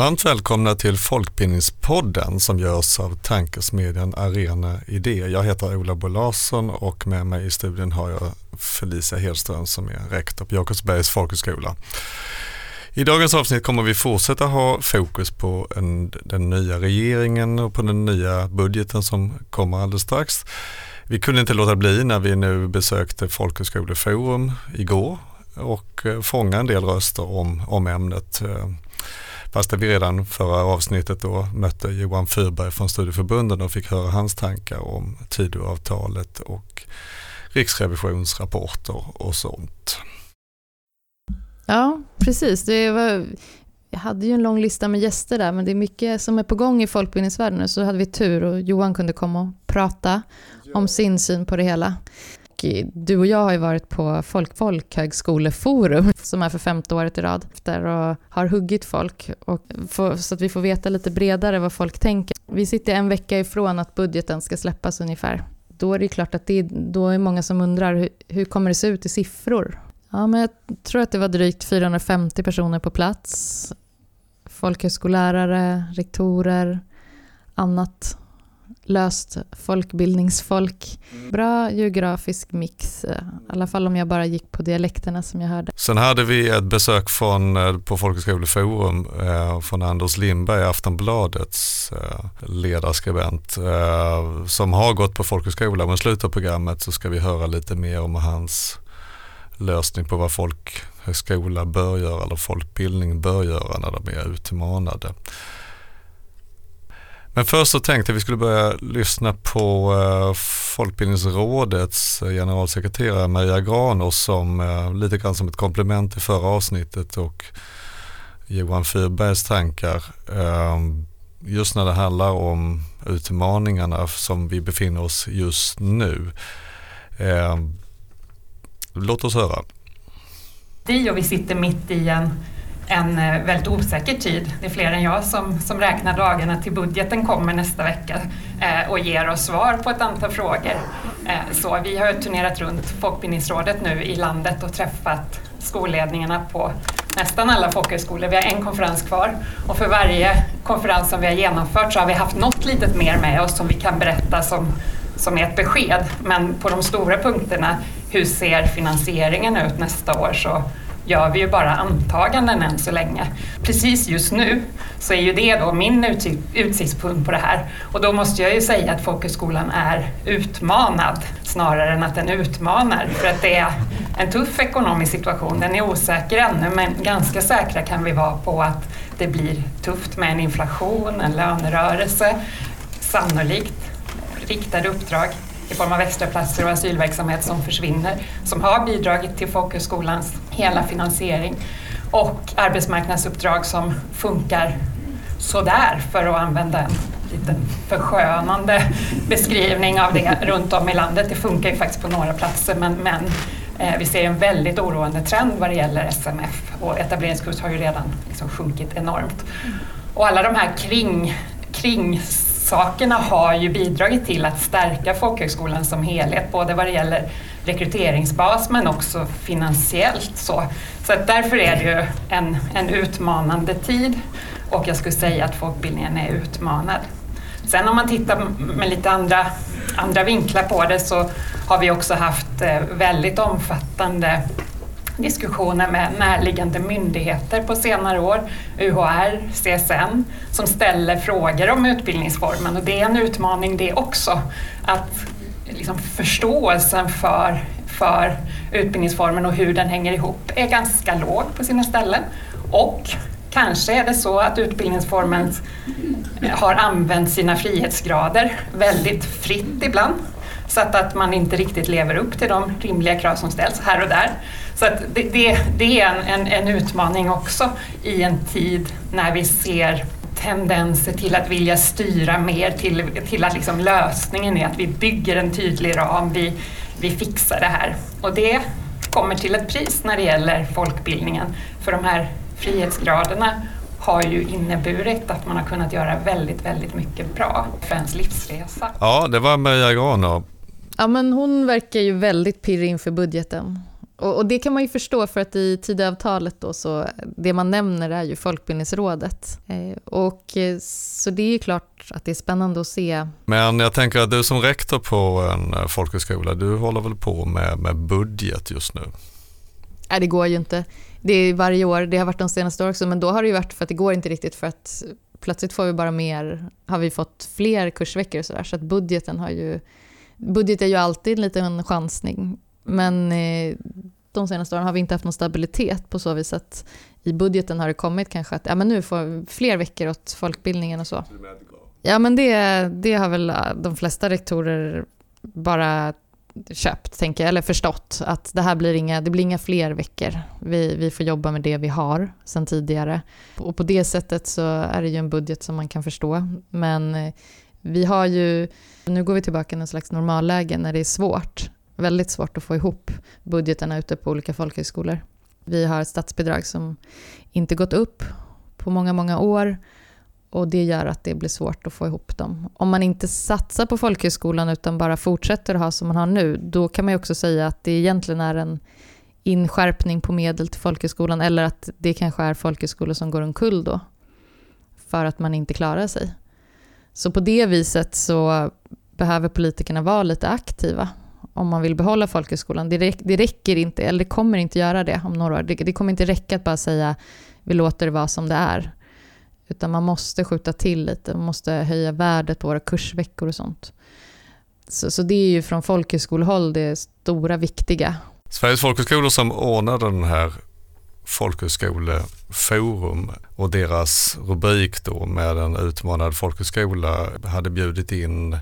Varmt välkomna till Folkbildningspodden som görs av tankesmedjan Arena Idé. Jag heter Ola Bo Larsson och med mig i studion har jag Felicia Hedström som är rektor på Jakobsbergs folkhögskola. I dagens avsnitt kommer vi fortsätta ha fokus på en, den nya regeringen och på den nya budgeten som kommer alldeles strax. Vi kunde inte låta bli när vi nu besökte Folkhögskoleforum igår och eh, fånga en del röster om, om ämnet. Eh, Fast vi redan förra avsnittet då mötte Johan Fyrberg från Studieförbunden och fick höra hans tankar om Tidöavtalet och Riksrevisionsrapporter och sånt. Ja, precis. Det var, jag hade ju en lång lista med gäster där, men det är mycket som är på gång i folkbildningsvärlden så hade vi tur och Johan kunde komma och prata om sin syn på det hela. Du och jag har ju varit på folk, Folkhögskoleforum, som är för femte året i rad, efter och har huggit folk, och för, så att vi får veta lite bredare vad folk tänker. Vi sitter en vecka ifrån att budgeten ska släppas ungefär. Då är det klart att det, då är många som undrar, hur, hur kommer det se ut i siffror? Ja, men jag tror att det var drygt 450 personer på plats. Folkhögskollärare, rektorer, annat löst folkbildningsfolk. Mm. Bra geografisk mix, i alla fall om jag bara gick på dialekterna som jag hörde. Sen hade vi ett besök från, eh, på Folkhögskoleforum eh, från Anders Lindberg, Aftonbladets eh, ledarskribent, eh, som har gått på folkhögskola. Men slutet av programmet så ska vi höra lite mer om hans lösning på vad folkhögskola bör göra eller folkbildning bör göra när de är utmanade. Men först så tänkte jag vi skulle börja lyssna på eh, Folkbildningsrådets eh, generalsekreterare Maria Granås som eh, lite grann som ett komplement till förra avsnittet och Johan Fyrbergs tankar just när det handlar om utmaningarna som vi befinner oss just nu. Låt oss höra. Vi och vi sitter mitt i en, en eh, väldigt osäker tid. Det är fler än jag som, som räknar dagarna till budgeten kommer nästa vecka eh, och ger oss svar på ett antal frågor. Eh, så vi har turnerat runt Folkbildningsrådet nu i landet och träffat skolledningarna på nästan alla folkhögskolor. Vi har en konferens kvar och för varje konferens som vi har genomfört så har vi haft något litet mer med oss som vi kan berätta som, som är ett besked. Men på de stora punkterna hur ser finansieringen ut nästa år så gör vi ju bara antaganden än så länge. Precis just nu så är ju det då min utsiktspunkt på det här och då måste jag ju säga att folkhögskolan är utmanad snarare än att den utmanar för att det är en tuff ekonomisk situation. Den är osäker ännu men ganska säkra kan vi vara på att det blir tufft med en inflation, en lönerörelse, sannolikt riktade uppdrag i form av extraplatser och asylverksamhet som försvinner, som har bidragit till folkhögskolans hela finansiering och arbetsmarknadsuppdrag som funkar sådär för att använda en liten förskönande beskrivning av det runt om i landet. Det funkar ju faktiskt på några platser men, men eh, vi ser en väldigt oroande trend vad det gäller SMF och etableringskurs har ju redan liksom sjunkit enormt. Och alla de här kring, kring sakerna har ju bidragit till att stärka folkhögskolan som helhet, både vad det gäller rekryteringsbas men också finansiellt. Så, så att därför är det ju en, en utmanande tid och jag skulle säga att folkbildningen är utmanad. Sen om man tittar med lite andra, andra vinklar på det så har vi också haft eh, väldigt omfattande diskussioner med närliggande myndigheter på senare år, UHR, CSN, som ställer frågor om utbildningsformen och det är en utmaning det också. Att liksom förståelsen för, för utbildningsformen och hur den hänger ihop är ganska låg på sina ställen. Och kanske är det så att utbildningsformen har använt sina frihetsgrader väldigt fritt ibland så att, att man inte riktigt lever upp till de rimliga krav som ställs här och där. Så det, det, det, är en, en, en, utmaning också i en tid när vi ser tendenser till att vilja styra mer till, till att liksom lösningen är att vi bygger en tydlig ram, vi, vi fixar det här. Och det kommer till ett pris när det gäller folkbildningen. För de här frihetsgraderna har ju inneburit att man har kunnat göra väldigt, väldigt mycket bra för ens livsresa. Ja, det var Maria Graner. Ja, men hon verkar ju väldigt pirrig inför budgeten. Och, och, det kan man ju förstå för att i Tidöavtalet då så det man nämner är ju Folkbildningsrådet. Eh, och eh, så det är ju klart att det är spännande att se. Men jag tänker att du som rektor på en eh, folkhögskola, du håller väl på med, med budget just nu? Nej, det går ju inte. Det är varje år, det har varit de senaste åren också, men då har det ju varit för att det går inte riktigt för att plötsligt får vi bara mer, har vi fått fler kursveckor och sådär, så att budgeten har ju, budget är ju alltid en liten chansning, men eh, de senaste åren har vi inte haft någon stabilitet på så vis att i budgeten har det kommit kanske att ja, men nu får vi fler veckor åt folkbildningen och så. Ja men det, det har väl de flesta rektorer bara köpt, tänker jag, eller förstått att det här blir inga, det blir inga fler veckor. Vi, vi får jobba med det vi har sedan tidigare. Och på det sättet så är det ju en budget som man kan förstå. Men eh, vi har ju, nu går vi tillbaka till en slags normalläge när det är svårt, väldigt svårt att få ihop budgeterna ute på olika folkhögskolor. Vi har ett statsbidrag som inte gått upp på många, många år och det gör att det blir svårt att få ihop dem. Om man inte satsar på folkhögskolan utan bara fortsätter att ha som man har nu, då kan man ju också säga att det egentligen är en inskärpning på medel till folkhögskolan eller att det kanske är folkhögskolor som går omkull då för att man inte klarar sig. Så på det viset så behöver politikerna vara lite aktiva om man vill behålla folkhögskolan. Det, räck, det räcker inte, eller det kommer inte göra det om några år. Det, det kommer inte räcka att bara säga vi låter det vara som det är. Utan man måste skjuta till lite, man måste höja värdet på våra kursveckor och sånt. Så, så det är ju från folkhögskolehåll det stora viktiga. Sveriges folkhögskolor som ordnade den här folkhögskoleforum och deras rubrik då med en utmanad folkhögskola hade bjudit in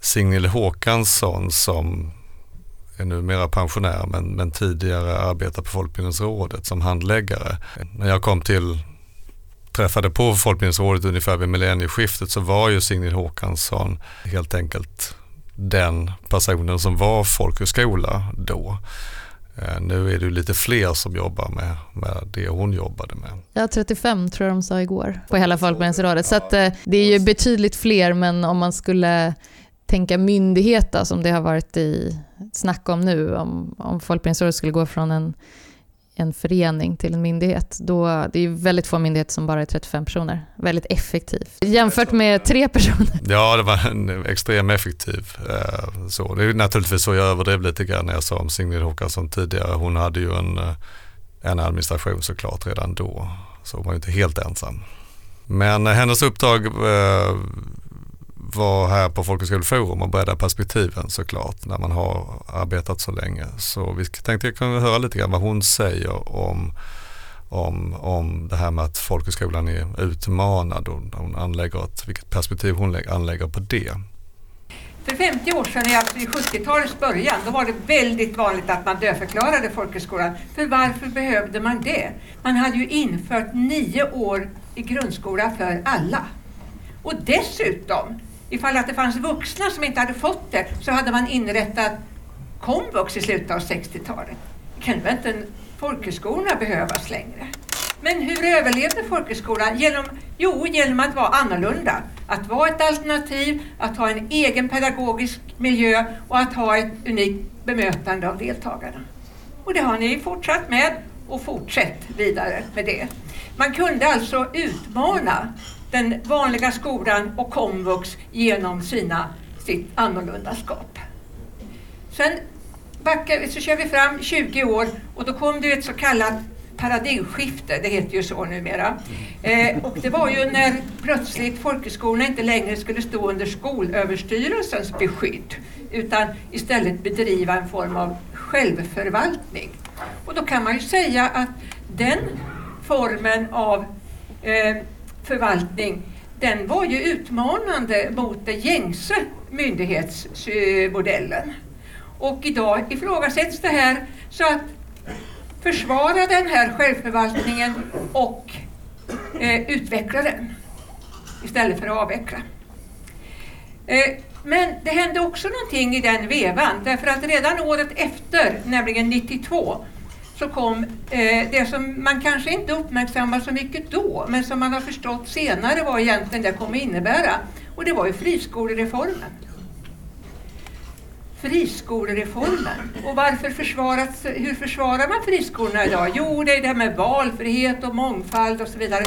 Signil Håkansson som är numera pensionär men, men tidigare arbetar på Folkbildningsrådet som handläggare. När jag kom till träffade på Folkbildningsrådet ungefär vid millennieskiftet så var ju Signil Håkansson helt enkelt den personen som var folkhögskola då. Eh, nu är det lite fler som jobbar med, med det hon jobbade med. Ja, 35 tror jag de sa igår på hela Folkbildningsrådet. Så att, eh, det är ju betydligt fler, men om man skulle tänka myndighet då, som det har varit i snack om nu, om, om Folkbildningsrådet skulle gå från en en förening till en myndighet, då, det är väldigt få myndigheter som bara är 35 personer. Väldigt effektivt. Jämfört med tre personer. Ja, det var en extrem effektiv. Eh, så. Det är naturligtvis så jag överdrev lite grann när jag sa om Signrid Håkansson tidigare. Hon hade ju en, eh, en administration såklart redan då, så hon var ju inte helt ensam. Men eh, hennes uppdrag var här på Folkhögskoleforum och bredda perspektiven såklart när man har arbetat så länge. Så vi tänkte jag kunde höra lite grann vad hon säger om, om, om det här med att folkhögskolan är utmanad och hon anlägger ett, vilket perspektiv hon anlägger på det. För 50 år sedan, alltså i 70-talets början, då var det väldigt vanligt att man dödförklarade folkhögskolan. För varför behövde man det? Man hade ju infört nio år i grundskola för alla. Och dessutom ifall att det fanns vuxna som inte hade fått det så hade man inrättat komvux i slutet av 60-talet. Det kan väl inte folkhögskolorna behövas längre? Men hur överlevde folkhögskolan? Genom, jo, genom att vara annorlunda. Att vara ett alternativ, att ha en egen pedagogisk miljö och att ha ett unikt bemötande av deltagarna. Och det har ni fortsatt med och fortsätt vidare med det. Man kunde alltså utmana den vanliga skolan och komvux genom sina, sitt annorlundaskap. Sen backar, så kör vi fram 20 år och då kom det ett så kallat paradigmskifte, det heter ju så numera. Eh, och det var ju när plötsligt folkhögskolorna inte längre skulle stå under Skolöverstyrelsens beskydd utan istället bedriva en form av självförvaltning. Och då kan man ju säga att den formen av eh, förvaltning, den var ju utmanande mot den gängse myndighetsmodellen. Och idag ifrågasätts det här så att försvara den här självförvaltningen och eh, utveckla den istället för att avveckla. Eh, men det hände också någonting i den vevan därför att redan året efter, nämligen 92, så kom eh, det som man kanske inte uppmärksammade så mycket då, men som man har förstått senare vad egentligen det kommer innebära. Och det var ju friskolereformen. friskolereformen. Och varför försvaras, hur försvarar man friskolorna idag? Jo, det är det här med valfrihet och mångfald och så vidare.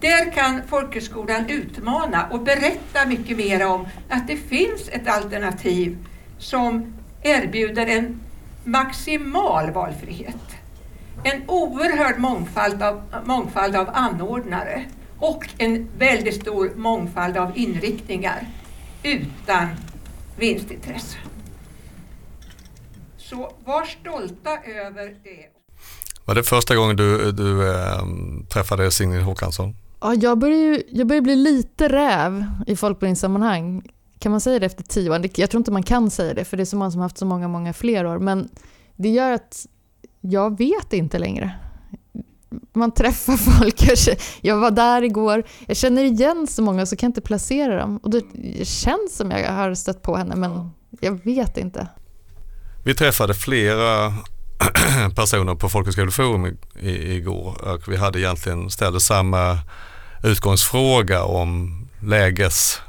Där kan folkhögskolan utmana och berätta mycket mer om att det finns ett alternativ som erbjuder en maximal valfrihet. En oerhörd mångfald av, mångfald av anordnare och en väldigt stor mångfald av inriktningar utan vinstintresse. Så var stolta över det. Var det första gången du, du äh, träffade Signe Håkansson? Ja, jag börjar, ju, jag börjar bli lite räv i folkbildningssammanhang. Kan man säga det efter tio år? Jag tror inte man kan säga det, för det är så många som har haft så många, många fler år. Men det gör att jag vet inte längre. Man träffar folk, jag var där igår, jag känner igen så många så kan jag inte placera dem. Och det känns som jag har stött på henne, men jag vet inte. Vi träffade flera personer på Folkhögskoleforum igår och vi hade egentligen ställde samma utgångsfråga om läges,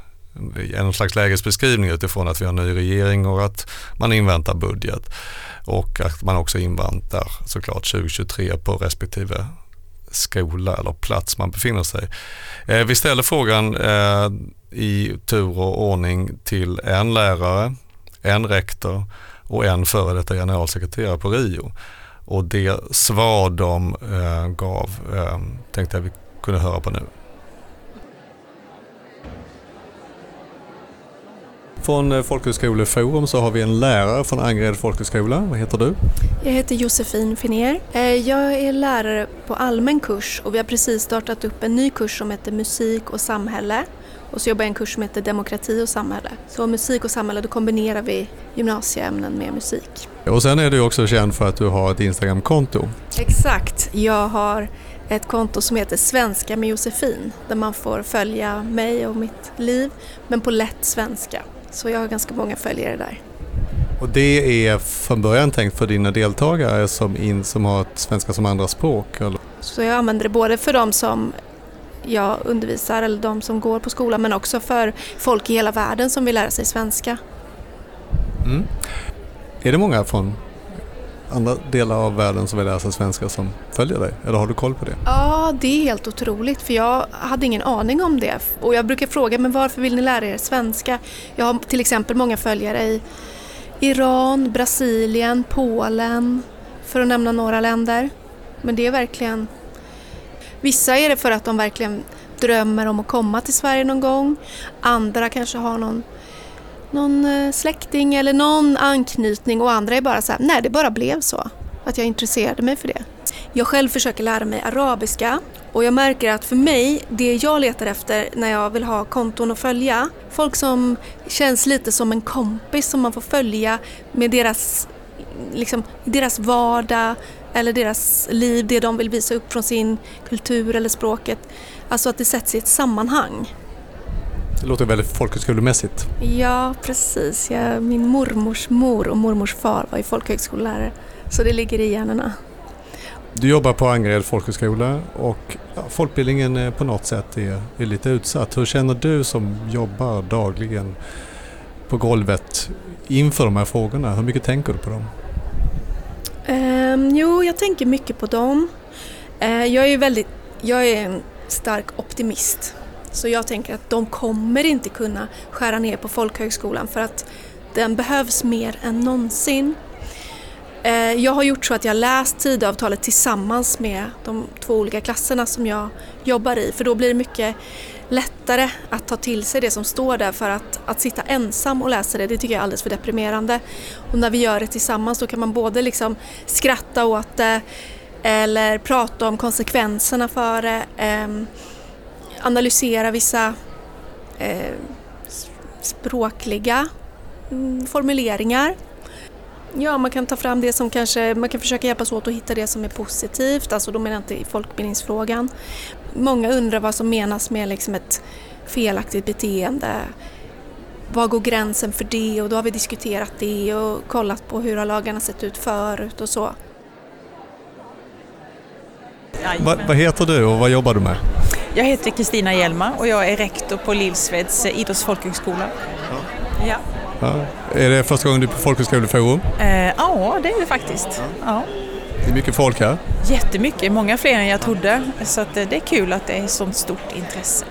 en slags lägesbeskrivning utifrån att vi har en ny regering och att man inväntar budget och att man också inväntar såklart 2023 på respektive skola eller plats man befinner sig. Eh, vi ställer frågan eh, i tur och ordning till en lärare, en rektor och en före detta generalsekreterare på Rio. Och det svar de eh, gav eh, tänkte jag vi kunde höra på nu. Från eh, Folkhögskoleforum så har vi en lärare från Angered folkhögskola. Vad heter du? Jag heter Josefin Finér. Eh, jag är lärare på allmän kurs och vi har precis startat upp en ny kurs som heter Musik och samhälle. Och så jobbar jag en kurs som heter Demokrati och samhälle. Så musik och samhälle, då kombinerar vi gymnasieämnen med musik. Och sen är du också känd för att du har ett Instagramkonto. Exakt, jag har ett konto som heter Svenska med Josefin där man får följa mig och mitt liv men på lätt svenska. Så jag har ganska många följare där. Och det är från början tänkt för dina deltagare som, in, som har svenska som andra språk? Eller? Så jag använder det både för de som jag undervisar eller de som går på skolan men också för folk i hela världen som vill lära sig svenska. Mm. Är det många från andra delar av världen som vill lära sig svenska som följer dig? Eller har du koll på det? Ja, det är helt otroligt för jag hade ingen aning om det. Och jag brukar fråga, men varför vill ni lära er svenska? Jag har till exempel många följare i Iran, Brasilien, Polen, för att nämna några länder. Men det är verkligen... Vissa är det för att de verkligen drömmer om att komma till Sverige någon gång. Andra kanske har någon någon eh, släkting eller någon anknytning och andra är bara så här, nej det bara blev så. Att jag intresserade mig för det. Jag själv försöker lära mig arabiska och jag märker att för mig, det jag letar efter när jag vill ha konton att följa, folk som känns lite som en kompis som man får följa med deras, liksom, deras vardag eller deras liv, det de vill visa upp från sin kultur eller språket. Alltså att det sätts i ett sammanhang. Det låter väldigt folkhögskolemässigt. Ja, precis. Jag, min mormors mor och mormors far var ju folkhögskollärare. Så det ligger i generna. Du jobbar på Angered folkhögskola och ja, folkbildningen på något sätt är, är lite utsatt. Hur känner du som jobbar dagligen på golvet inför de här frågorna? Hur mycket tänker du på dem? Um, jo, jag tänker mycket på dem. Uh, jag är väldigt, jag är en stark optimist så jag tänker att de kommer inte kunna skära ner på folkhögskolan för att den behövs mer än någonsin. Eh, jag har gjort så att jag läst Tidöavtalet tillsammans med de två olika klasserna som jag jobbar i för då blir det mycket lättare att ta till sig det som står där för att, att sitta ensam och läsa det, det tycker jag är alldeles för deprimerande. Och när vi gör det tillsammans då kan man både liksom skratta åt det eller prata om konsekvenserna för det. Ehm, Analysera vissa eh, språkliga mm, formuleringar. Ja, man kan ta fram det som kanske, man kan försöka hjälpas åt att hitta det som är positivt, alltså då menar jag inte i folkbildningsfrågan. Många undrar vad som menas med liksom ett felaktigt beteende. Var går gränsen för det? Och då har vi diskuterat det och kollat på hur har lagarna sett ut förut och så. Va, vad heter du och vad jobbar du med? Jag heter Kristina Hjelma och jag är rektor på Lillsveds idrottsfolkhögskola. Ja. ja. Ja. Är det första gången du är på Folkhögskoleforum? Eh, ja, det är det faktiskt. Ja. Det är mycket folk här. Jättemycket, många fler än jag trodde. Så eh, det är kul att det är sånt stort intresse.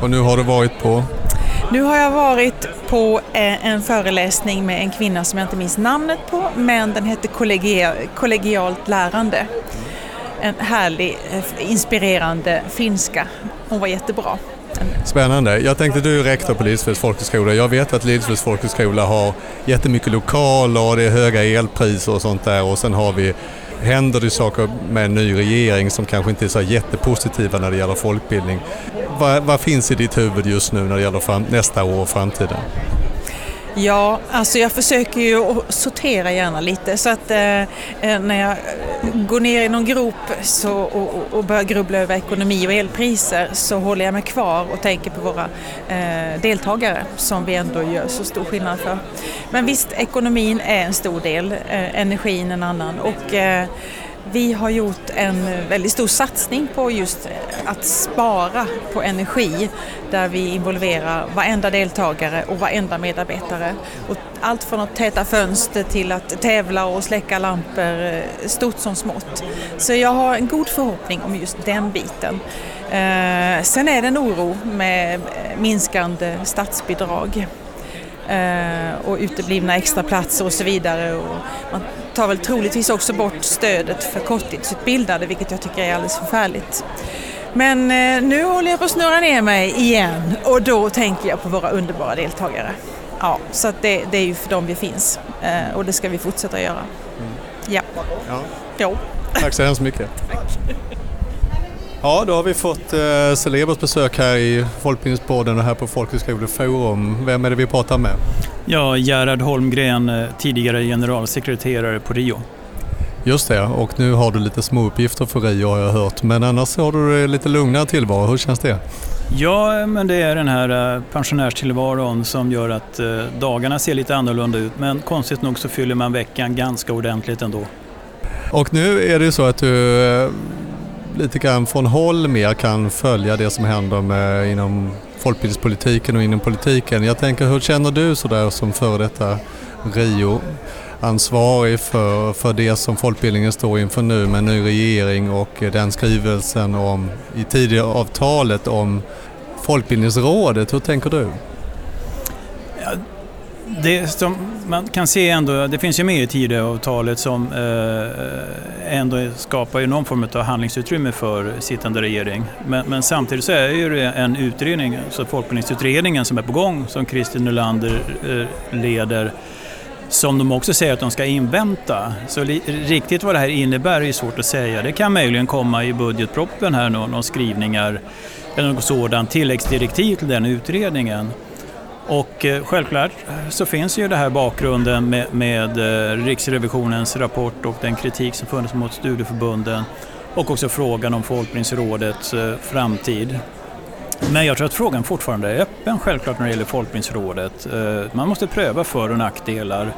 Och nu har du varit på? Nu har jag varit på eh, en föreläsning med en kvinna som jag inte minns namnet på, men den heter kollegia, kollegialt lärande. En härlig, eh, inspirerande finska. Hon var jättebra. Spännande. Jag tänkte du är rektor på Lidsfells folkhögskola. Jag vet att Lidsfells folkhögskola har jättemycket lokaler och det är höga elpriser och sånt där och sen har vi händer det saker med en ny regering som kanske inte är så jättepositiva när det gäller folkbildning. Vad, vad finns i ditt huvud just nu när det gäller fram, nästa år och framtiden? Ja, alltså jag försöker ju sortera gärna lite så att eh, eh när jag eh, går ner i någon grop så, och, och börjar grubbla över ekonomi och elpriser så håller jag mig kvar och tänker på våra eh, deltagare som vi ändå gör så stor skillnad för. Men visst, ekonomin är en stor del, eh, energin en annan och eh, vi har gjort en väldigt stor satsning på just att spara på energi där vi involverar varenda deltagare och varenda medarbetare. Och allt från att täta fönster till att tävla och släcka lampor, eh, stort som smått. Så jag har en god förhoppning om just den biten. Eh, sen är det en oro med minskande statsbidrag och uteblivna extraplatser och så vidare. Och man tar väl troligtvis också bort stödet för korttidsutbildade vilket jag tycker är alldeles förfärligt. Men eh, nu håller jag på att snurra ner mig igen och då tänker jag på våra underbara deltagare. Ja, så det, det, är ju för dem vi finns eh, och det ska vi fortsätta göra. Mm. Ja. ja. Jo. Tack så hemskt mycket. Tack. Ja, då har vi fått eh, Celebers besök här i Folkbildningspodden och här på Folkhögskoleforum. Vem är det vi pratar med? Ja, Gerhard Holmgren, eh, tidigare generalsekreterare på RIO. Just det, och nu har du lite små uppgifter för RIO har jag hört. Men annars har du lite lugnare tillvaro. Hur känns det? Ja, men det är den här eh, pensionärstillvaron som gör att eh, dagarna ser lite annorlunda ut. Men konstigt nog så fyller man veckan ganska ordentligt ändå. Och nu är det så att du lite grann från håll mer kan följa det som händer med, inom folkbildningspolitiken och inom politiken. Jag tänker, hur känner du sådär som före detta Rio? ansvarig för, för det som folkbildningen står inför nu med en ny regering och den skrivelsen om, i tidigare avtalet om Folkbildningsrådet. Hur tänker du? Det som man kan se ändå, det finns ju med i Tidöavtalet som eh, eh, ändå skapar ju någon form av handlingsutrymme för sittande regering. Men, men samtidigt så är ju det en utredning, så Folkbildningsutredningen som är på gång, som Christer Nylander eh, leder, som de också säger att de ska invänta. Så li, riktigt vad det här innebär är svårt att säga. Det kan möjligen komma i budgetproppen här några skrivningar eller något sådant tilläggsdirektiv till den utredningen. Och eh, självklart eh, så finns ju det här bakgrunden med, med eh, Riksrevisionens rapport och den kritik som funnits mot studieförbunden och också frågan om Folkbildningsrådets framtid. Men jag tror att frågan fortfarande är öppen självklart när det gäller Folkbildningsrådet. Man måste pröva för och nackdelar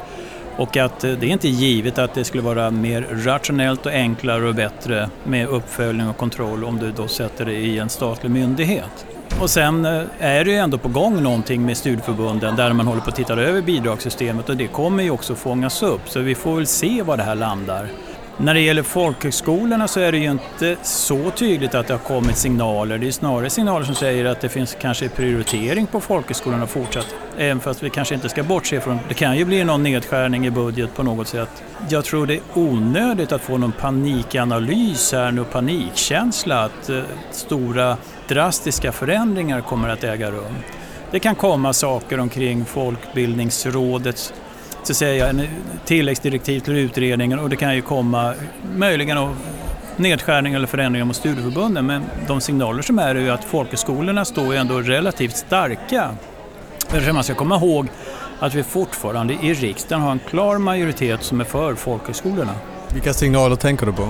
och att det är inte givet att det skulle vara mer rationellt och enklare och bättre med uppföljning och kontroll om du då sätter det i en statlig myndighet. Och sen eh, är det ju ändå på gång någonting med studieförbunden där man håller på att titta över bidragssystemet och det kommer ju också fångas upp så vi får väl se var det här landar. När det gäller folkhögskolorna så är det ju inte så tydligt att det har kommit signaler. Det är snarare signaler som säger att det finns kanske prioritering på folkhögskolorna fortsatt. Även fast vi kanske inte ska bortse från, det kan ju bli någon nedskärning i budget på något sätt. Jag tror det är onödigt att få någon panikanalys här nu, panikkänsla att eh, stora drastiska förändringar kommer att äga rum. Det kan komma saker omkring Folkbildningsrådets så säga, en tilläggsdirektiv till utredningen och det kan ju komma möjligen nedskärningar eller förändringar mot studieförbunden men de signaler som är är ju att folkhögskolorna står ju ändå relativt starka. Man ska komma ihåg att vi fortfarande i riksdagen har en klar majoritet som är för folkhögskolorna. Vilka signaler tänker du på?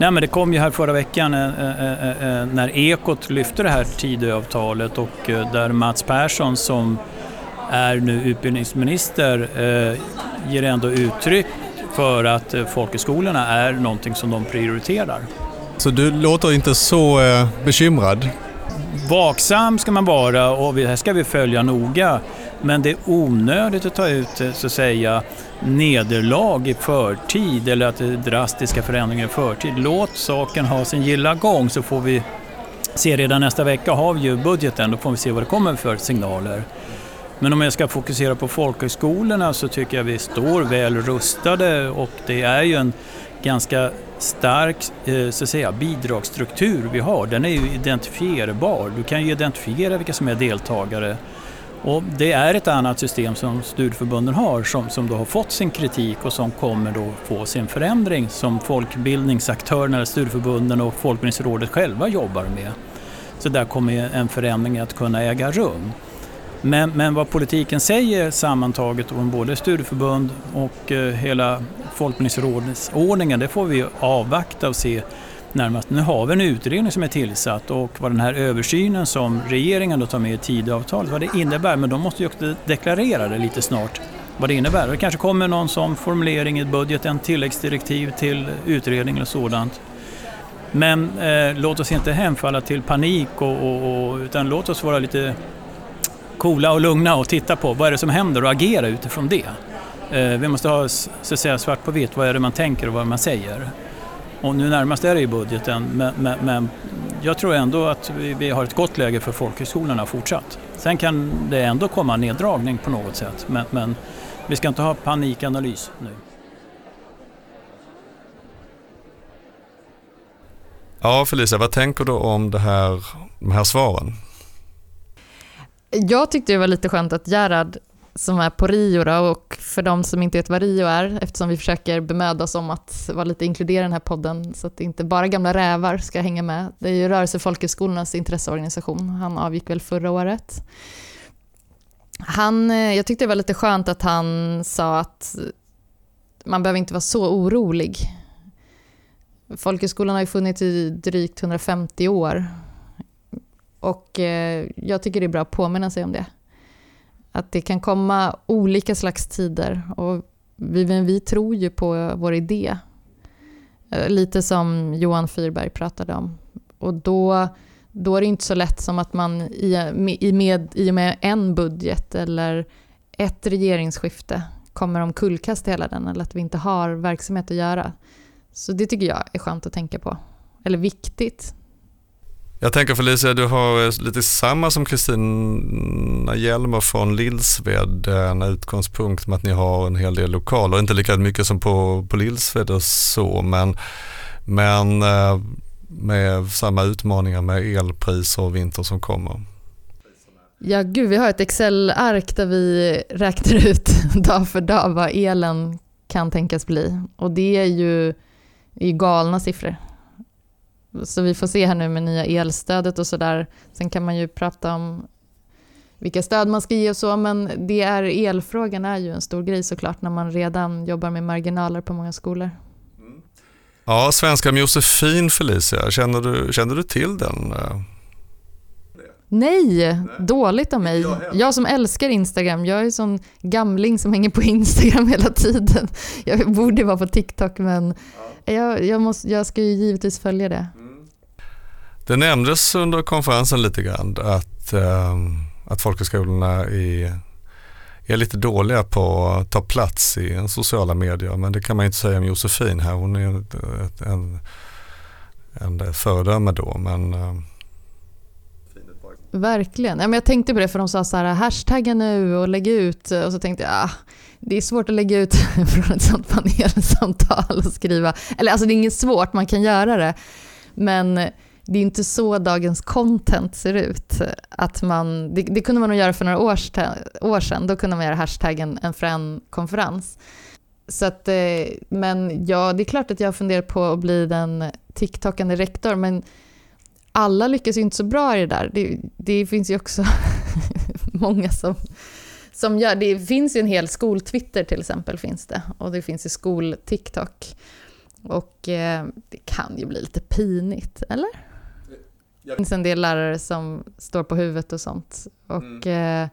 Nej, men det kom ju här förra veckan äh, äh, äh, när Ekot lyfte det här Tidöavtalet och där Mats Persson som är nu utbildningsminister ger ändå uttryck för att folkhögskolorna är någonting som de prioriterar. Så du låter inte så bekymrad? Vaksam ska man vara och det här ska vi följa noga. Men det är onödigt att ta ut så att säga nederlag i förtid eller att det är drastiska förändringar i förtid. Låt saken ha sin gilla gång så får vi se redan nästa vecka har vi ju budgeten, då får vi se vad det kommer för signaler. Men om jag ska fokusera på folkhögskolorna så tycker jag vi står väl rustade och det är ju en ganska stark eh, så att säga, bidragsstruktur vi har. Den är ju identifierbar. Du kan ju identifiera vilka som är deltagare. Och det är ett annat system som studieförbunden har som, som då har fått sin kritik och som kommer då få sin förändring som folkbildningsaktörerna, studieförbunden och Folkbildningsrådet själva jobbar med. Så där kommer en förändring att kunna äga rum. Men, men vad politiken säger sammantaget om både studieförbund och eh, hela Folkbildningsrådsordningen, det får vi avvakta och se närmast. Nu har vi en utredning som är tillsatt och vad den här översynen som regeringen då tar med i Tidöavtalet, vad det innebär. Men de måste ju också deklarera det lite snart vad det innebär. Det kanske kommer någon sån formulering i budgeten, tilläggsdirektiv till utredningen och sådant. Men eh, låt oss inte hemfalla till panik och, och, och, utan låt oss vara lite coola och lugna och titta på vad är det som händer och agera utifrån det. Eh, vi måste ha så att säga, svart på vitt, vad är det man tänker och vad man säger. Och nu närmast är det i budgeten, men, men, men jag tror ändå att vi, vi, har ett gott läge för folkhögskolorna fortsatt. Sen kan det ändå komma en neddragning på något sätt, men, men vi ska inte ha panikanalys nu. Ja, Felicia, vad tänker du om det här, de här svaren? Jag tyckte det var lite skönt att Gerhard som är på Rio då, och för de som inte vet vad Rio är, eftersom vi försöker bemöda oss om att vara lite inkluderade i den här podden, så att inte bara gamla rävar ska hänga med. Det är ju Rörelsefolkhögskolornas intresseorganisation, han avgick väl förra året. Han, eh, jag tyckte det var lite skönt att han sa att man behöver inte vara så orolig. Folkhögskolan har ju funnits i drygt 150 år och eh, jag tycker det är bra att påminna sig om det. Att det kan komma olika slags tider och vi, vi tror ju på vår idé. Eh, lite som Johan Fyrberg pratade om. Och då, då är det inte så lätt som att man i, i, med, i och med en budget eller ett regeringsskifte kommer omkullkasta hela den eller att vi inte har verksamhet att göra. Så det tycker jag är skönt att tänka på. Eller viktigt. Jag tänker Felicia, du har eh, lite samma som Kristina Hjelmer från Lillsved, eh, en utgångspunkt med att ni har en hel del lokaler, inte lika mycket som på, på Lillsved och så, men, men eh, med samma utmaningar med elpriser och vinter som kommer. Ja, gud, vi har ett Excel-ark där vi räknar ut dag för dag vad elen kan tänkas bli. Och det är ju, är galna siffror. Så vi får se här nu med nya elstödet och sådär. Sen kan man ju prata om vilka stöd man ska ge och så, men det är, elfrågan är ju en stor grej såklart när man redan jobbar med marginaler på många skolor. Ja, svenska med Josefin Felicia, känner du, känner du till den? Nej, Nej, dåligt av mig. Jag som älskar Instagram, jag är en sån gamling som hänger på Instagram hela tiden. Jag borde vara på TikTok men jag, jag, måste, jag ska ju givetvis följa det. Det nämndes under konferensen lite grann att, ehm, att folkhögskolorna är, är lite dåliga på att ta plats i sociala medier men det kan man inte säga om Josefin här. Hon är ett, en, en föredöme då men äh, Verkligen. jag tänkte på det för de sa så här hashtagga nu och lägg ut och så tänkte jag ah, det är svårt att lägga ut från ett sånt panelsamtal och skriva. Eller alltså det är inget svårt, man kan göra det. Men det är inte så dagens content ser ut. Att man, det, det kunde man nog göra för några år, år sedan. Då kunde man göra hashtaggen en frän konferens. Så att, eh, men ja, det är klart att jag funderar på att bli den TikTokande rektor, men alla lyckas ju inte så bra i det där. Det, det finns ju också många som, som gör, det finns ju en hel skol-Twitter till exempel finns det, och det finns ju skol-TikTok. Och eh, det kan ju bli lite pinigt, eller? Det finns en del lärare som står på huvudet och sånt. Och mm. eh,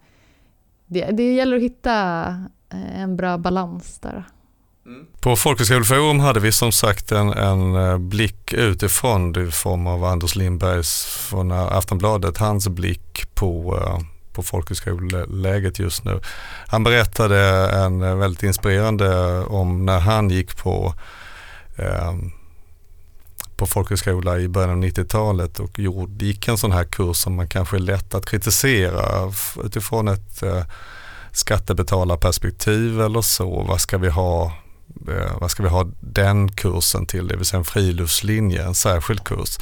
det, det gäller att hitta eh, en bra balans där. Mm. På Folkhögskoleforum hade vi som sagt en, en eh, blick utifrån i form av Anders Lindbergs från Aftonbladet, hans blick på, på folkhögskoleläget just nu. Han berättade en väldigt inspirerande om när han gick på eh, på folkhögskola i början av 90-talet och gjorde, gick en sån här kurs som man kanske är lätt att kritisera utifrån ett eh, skattebetalarperspektiv eller så. Vad ska vi ha eh, vad ska vi ha den kursen till, det vill säga en friluftslinje, en särskild kurs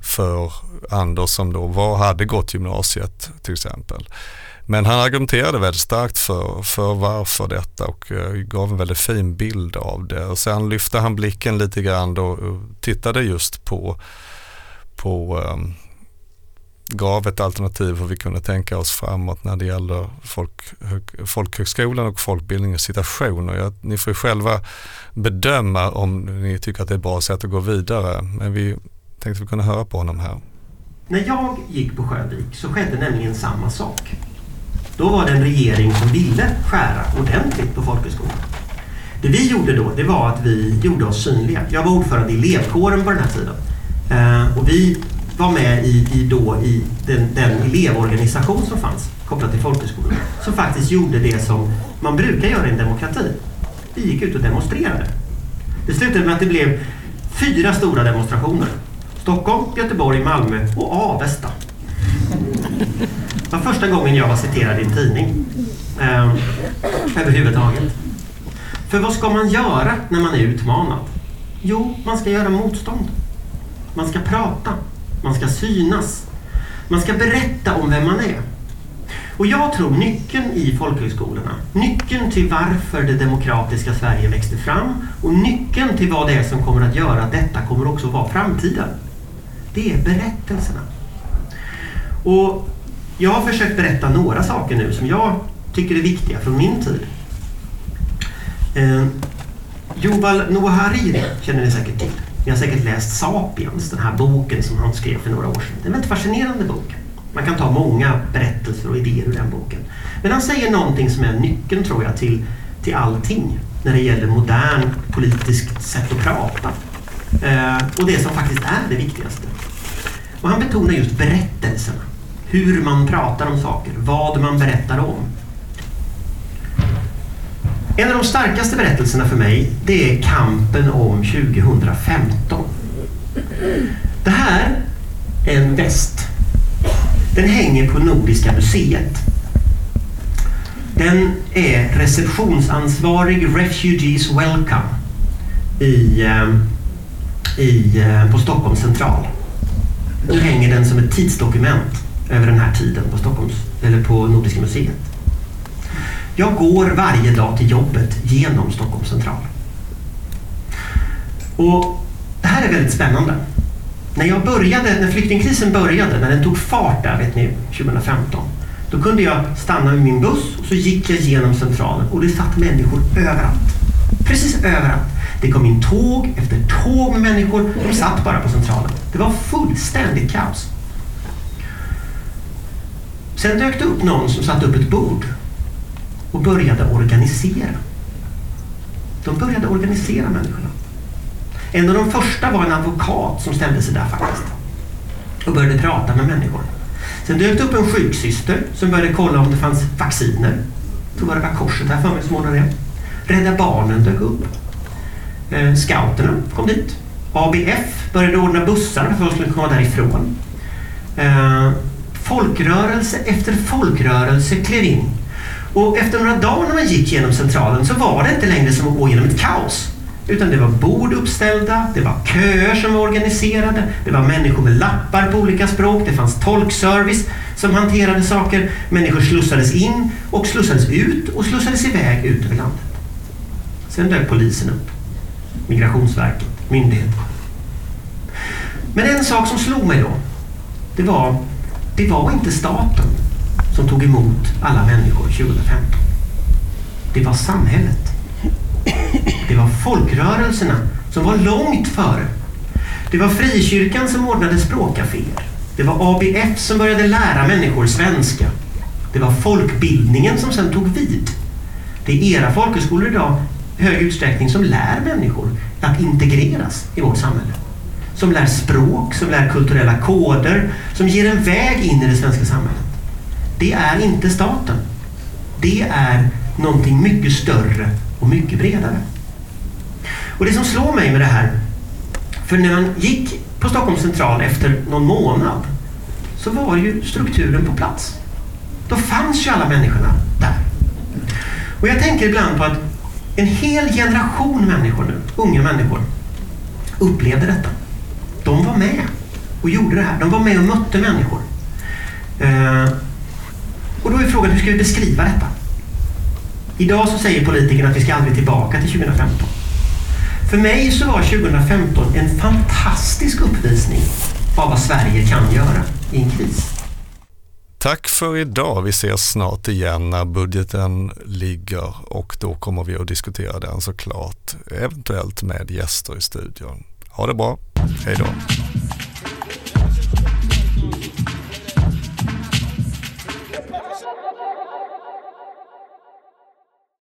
för Anders som då var, hade gått gymnasiet till exempel. Men han argumenterade väldigt starkt för, för varför detta och eh, gav en väldigt fin bild av det. Och sen lyfte han blicken lite grann och eh, tittade just på, på um, gav ett alternativ hur vi kunde tänka oss framåt när det gäller folk, folkhögskolan och folkbildningens situation. Och jag, ni får själva bedöma om ni tycker att det är ett bra sätt att gå vidare. Men vi tänkte att vi kunde höra på honom här. När jag gick på Sjövik så skedde nämligen samma sak. Då var det en regering som ville skära ordentligt på folkhögskolan. Det vi gjorde då, det var att vi gjorde oss synliga. Jag var ordförande i elevkåren på den här tiden. Eh, och vi var med i, i, då, i den, den elevorganisation som fanns kopplat till folkhögskolan. Som faktiskt gjorde det som man brukar göra i en demokrati. Vi gick ut och demonstrerade. Det slutade med att det blev fyra stora demonstrationer. Stockholm, Göteborg, Malmö och Avesta. Det var första gången jag var citerad i en tidning. Eh, överhuvudtaget. För vad ska man göra när man är utmanad? Jo, man ska göra motstånd. Man ska prata. Man ska synas. Man ska berätta om vem man är. Och jag tror nyckeln i folkhögskolorna, nyckeln till varför det demokratiska Sverige växte fram och nyckeln till vad det är som kommer att göra att detta kommer också vara framtiden. Det är berättelserna. Och jag har försökt berätta några saker nu som jag tycker är viktiga från min tid. Eh, Yuval Noah Hariri känner ni säkert till. Ni har säkert läst Sapiens, den här boken som han skrev för några år sedan. Det är en väldigt fascinerande bok. Man kan ta många berättelser och idéer ur den boken. Men han säger någonting som är nyckeln, tror jag, till, till allting när det gäller modern politiskt sätt att prata. Eh, och det som faktiskt är det viktigaste. Och han betonar just berättelserna. Hur man pratar om saker, vad man berättar om. En av de starkaste berättelserna för mig, det är kampen om 2015. Det här är en väst. Den hänger på Nordiska museet. Den är receptionsansvarig Refugees Welcome i, eh, i, eh, på Stockholms central. Nu hänger den som ett tidsdokument över den här tiden på, Stockholms, eller på Nordiska museet. Jag går varje dag till jobbet genom Stockholms central. Och det här är väldigt spännande. När jag började, när flyktingkrisen började, när den tog fart där, vet ni, 2015. Då kunde jag stanna med min buss och så gick jag genom centralen och det satt människor överallt. Precis överallt. Det kom in tåg efter tåg med människor. De satt bara på centralen. Det var fullständigt kaos. Sen dök det upp någon som satte upp ett bord och började organisera. De började organisera människorna. En av de första var en advokat som ställde sig där faktiskt och började prata med människor. Sen dök det upp en sjuksyster som började kolla om det fanns vacciner. Jag tror det var Korset här för mig som ordnade det. Rädda Barnen dök upp. Eh, scouterna kom dit. ABF började ordna bussar för att folk skulle komma därifrån. Eh, Folkrörelse efter folkrörelse klev in. Och efter några dagar när man gick genom centralen så var det inte längre som att gå genom ett kaos. Utan det var bord uppställda, det var köer som var organiserade, det var människor med lappar på olika språk, det fanns tolkservice som hanterade saker. Människor slussades in och slussades ut och slussades iväg ut över landet. Sen dök polisen upp. Migrationsverket, Myndigheterna. Men en sak som slog mig då, det var det var inte staten som tog emot alla människor 2015. Det var samhället. Det var folkrörelserna som var långt före. Det var frikyrkan som ordnade språkcaféer. Det var ABF som började lära människor svenska. Det var folkbildningen som sen tog vid. Det är era folkhögskolor idag i hög utsträckning som lär människor att integreras i vårt samhälle som lär språk, som lär kulturella koder, som ger en väg in i det svenska samhället. det är inte staten. Det är någonting mycket större och mycket bredare. Och det som slår mig med det här, för när man gick på Stockholms central efter någon månad så var ju strukturen på plats. Då fanns ju alla människorna där. Och jag tänker ibland på att en hel generation människor nu, unga människor, upplevde detta. De var med och gjorde det här. De var med och mötte människor. Eh, och då är frågan, hur ska vi beskriva detta? Idag så säger politikerna att vi ska aldrig tillbaka till 2015. För mig så var 2015 en fantastisk uppvisning av vad Sverige kan göra i en kris. Tack för idag. Vi ses snart igen när budgeten ligger och då kommer vi att diskutera den såklart, eventuellt med gäster i studion. Ha det bra. Hej då.